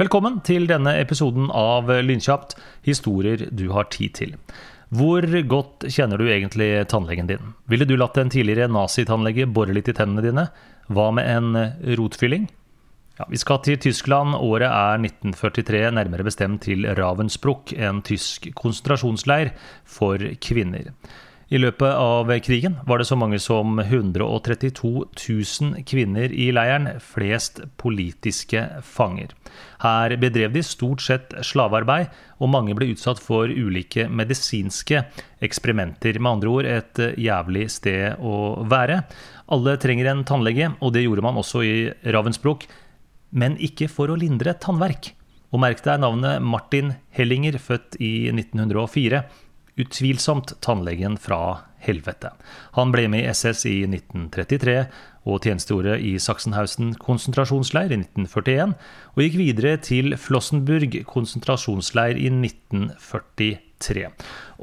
Velkommen til denne episoden av Lynkjapt historier du har tid til. Hvor godt kjenner du egentlig tannlegen din? Ville du latt en tidligere nazitannlege bore litt i tennene dine? Hva med en rotfylling? Ja, vi skal til Tyskland. Året er 1943, nærmere bestemt til Ravensbruck, en tysk konsentrasjonsleir for kvinner. I løpet av krigen var det så mange som 132 000 kvinner i leiren, flest politiske fanger. Her bedrev de stort sett slavearbeid, og mange ble utsatt for ulike medisinske eksperimenter. Med andre ord et jævlig sted å være. Alle trenger en tannlege, og det gjorde man også i Ravensbruk. men ikke for å lindre tannverk. Og merk deg navnet Martin Hellinger, født i 1904 utvilsomt tannlegen fra helvete. Han ble med i SS i 1933 og tjenestegjorde i Sachsenhausen konsentrasjonsleir i 1941, og gikk videre til Flossenburg konsentrasjonsleir i 1943.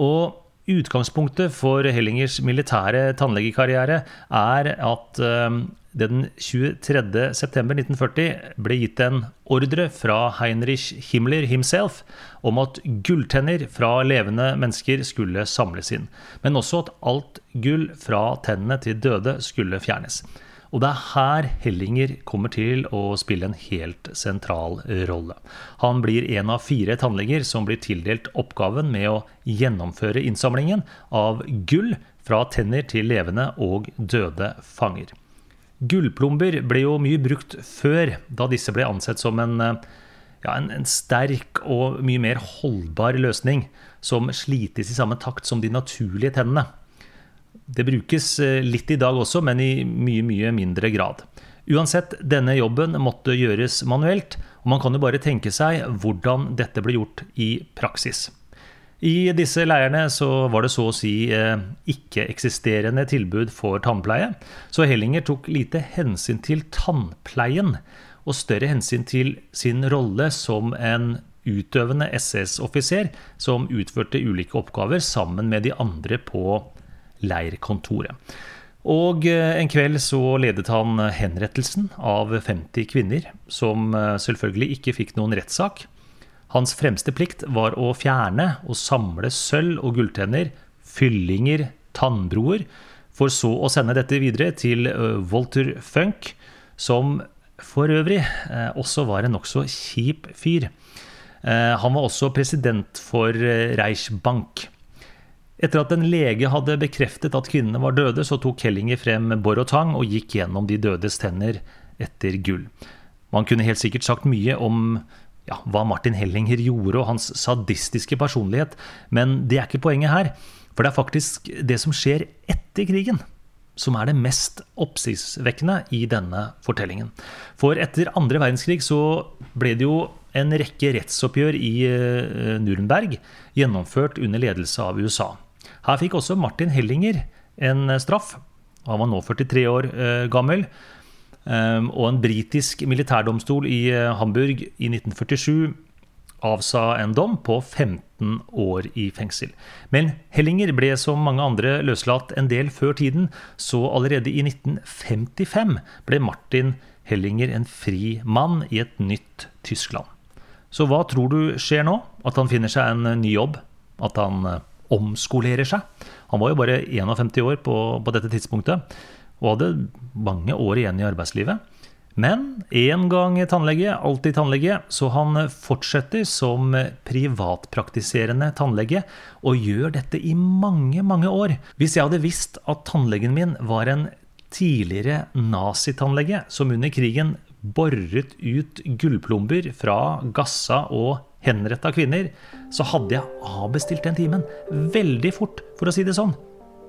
Og Utgangspunktet for Hellingers militære tannlegekarriere er at eh, den 23.9.1940 ble gitt en ordre fra Heinrich Himmler himself om at gulltenner fra levende mennesker skulle samles inn, men også at alt gull fra tennene til døde skulle fjernes. Og det er her Hellinger kommer til å spille en helt sentral rolle. Han blir en av fire tannleger som blir tildelt oppgaven med å gjennomføre innsamlingen av gull fra tenner til levende og døde fanger. Gullplomber ble jo mye brukt før, da disse ble ansett som en, eh, ja, en, en, sterk og mye mer holdbar løsning, som slites i samme takt som de naturlige tennene. Det brukes eh, litt i dag også, men i mye, mye mindre grad. Uansett, denne jobben måtte gjøres manuelt, og man kan jo bare tenke seg hvordan dette ble gjort i praksis. I disse leirene så var det så å si eh, ikke-eksisterende tilbud for tannpleie, så Hellinger tok lite hensyn til tannpleien og større hensyn til sin rolle som en utøvende SS-offiser som utførte ulike oppgaver sammen med de andre på leirkontoret. Og eh, en kveld så ledet han henrettelsen av 50 kvinner, som eh, selvfølgelig ikke fikk noen rettssak. Hans fremste plikt var å fjerne og samle sølv og gulltenner, fyllinger, tannbroer, for så å sende dette videre til Walter Funk, som for øvrig også var en nokså kjip fyr. Han var også president for Reichsbank. Etter at en lege hadde bekreftet at kvinnene var døde, så tok Hellinger frem bor og tang og gikk gjennom de dødes tenner etter gull. Man kunne helt sikkert sagt mye om ja, hva Martin Hellinger gjorde og hans sadistiske personlighet, men det er ikke poenget her. For det er faktisk det som skjer etter krigen, som er det mest oppsiktsvekkende i denne fortellingen. For etter andre verdenskrig så ble det jo en rekke rettsoppgjør i eh, Nürnberg gjennomført under ledelse av USA. Her fikk også Martin Hellinger en straff. Han var nå 43 år eh, gammel. Ehm, og en britisk militærdomstol i eh, Hamburg i 1947 avsa en dom på 15 år i fengsel. Men Hellinger ble som mange andre løslatt en del før tiden, så allerede i 1955 ble Martin Hellinger en fri mann i et nytt Tyskland. Så hva tror du skjer nå? At han finner seg en ny jobb? At han eh, omskolerer seg? Han var jo bare 51 år på, på dette tidspunktet og hadde mange år igjen i arbeidslivet. Men én gang tannlege, alltid tannlege, så han fortsetter som privatpraktiserende tannlege og gjør dette i mange, mange år. Hvis jeg hadde visst at tannlegen min var en tidligere nazitannlege som under krigen boret ut gullplomber fra gassa og henretta kvinner, så hadde jeg avbestilt den timen veldig fort, for å si det sånn.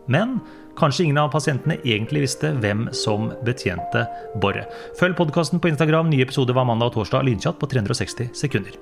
Men kanskje ingen av pasientene egentlig visste hvem som betjente boret. Følg podkasten på Instagram. Nye episoder hver mandag og torsdag. Lynchat på 360 sekunder.